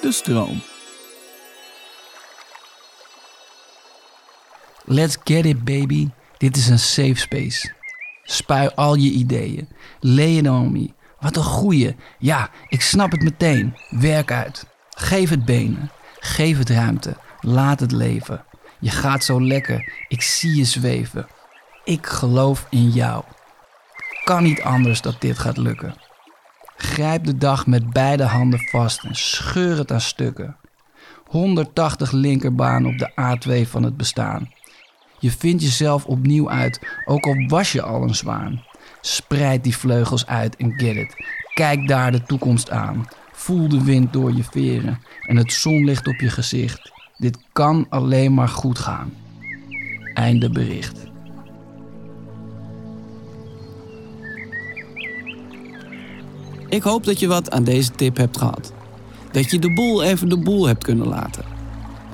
De stroom. Let's get it, baby. Dit is een safe space. Spui al je ideeën. Me. Wat een goeie. Ja, ik snap het meteen. Werk uit. Geef het benen. Geef het ruimte. Laat het leven. Je gaat zo lekker. Ik zie je zweven. Ik geloof in jou. Kan niet anders dat dit gaat lukken. Grijp de dag met beide handen vast en scheur het aan stukken. 180 linkerbaan op de A2 van het bestaan. Je vindt jezelf opnieuw uit, ook al was je al een zwaan. Spreid die vleugels uit en get it. Kijk daar de toekomst aan. Voel de wind door je veren en het zonlicht op je gezicht. Dit kan alleen maar goed gaan. Einde bericht. Ik hoop dat je wat aan deze tip hebt gehad. Dat je de boel even de boel hebt kunnen laten.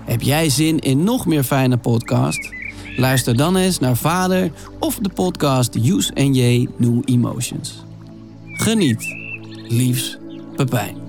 Heb jij zin in nog meer fijne podcast? Luister dan eens naar Vader of de podcast Use and J New Emotions. Geniet. Liefs, Pepijn.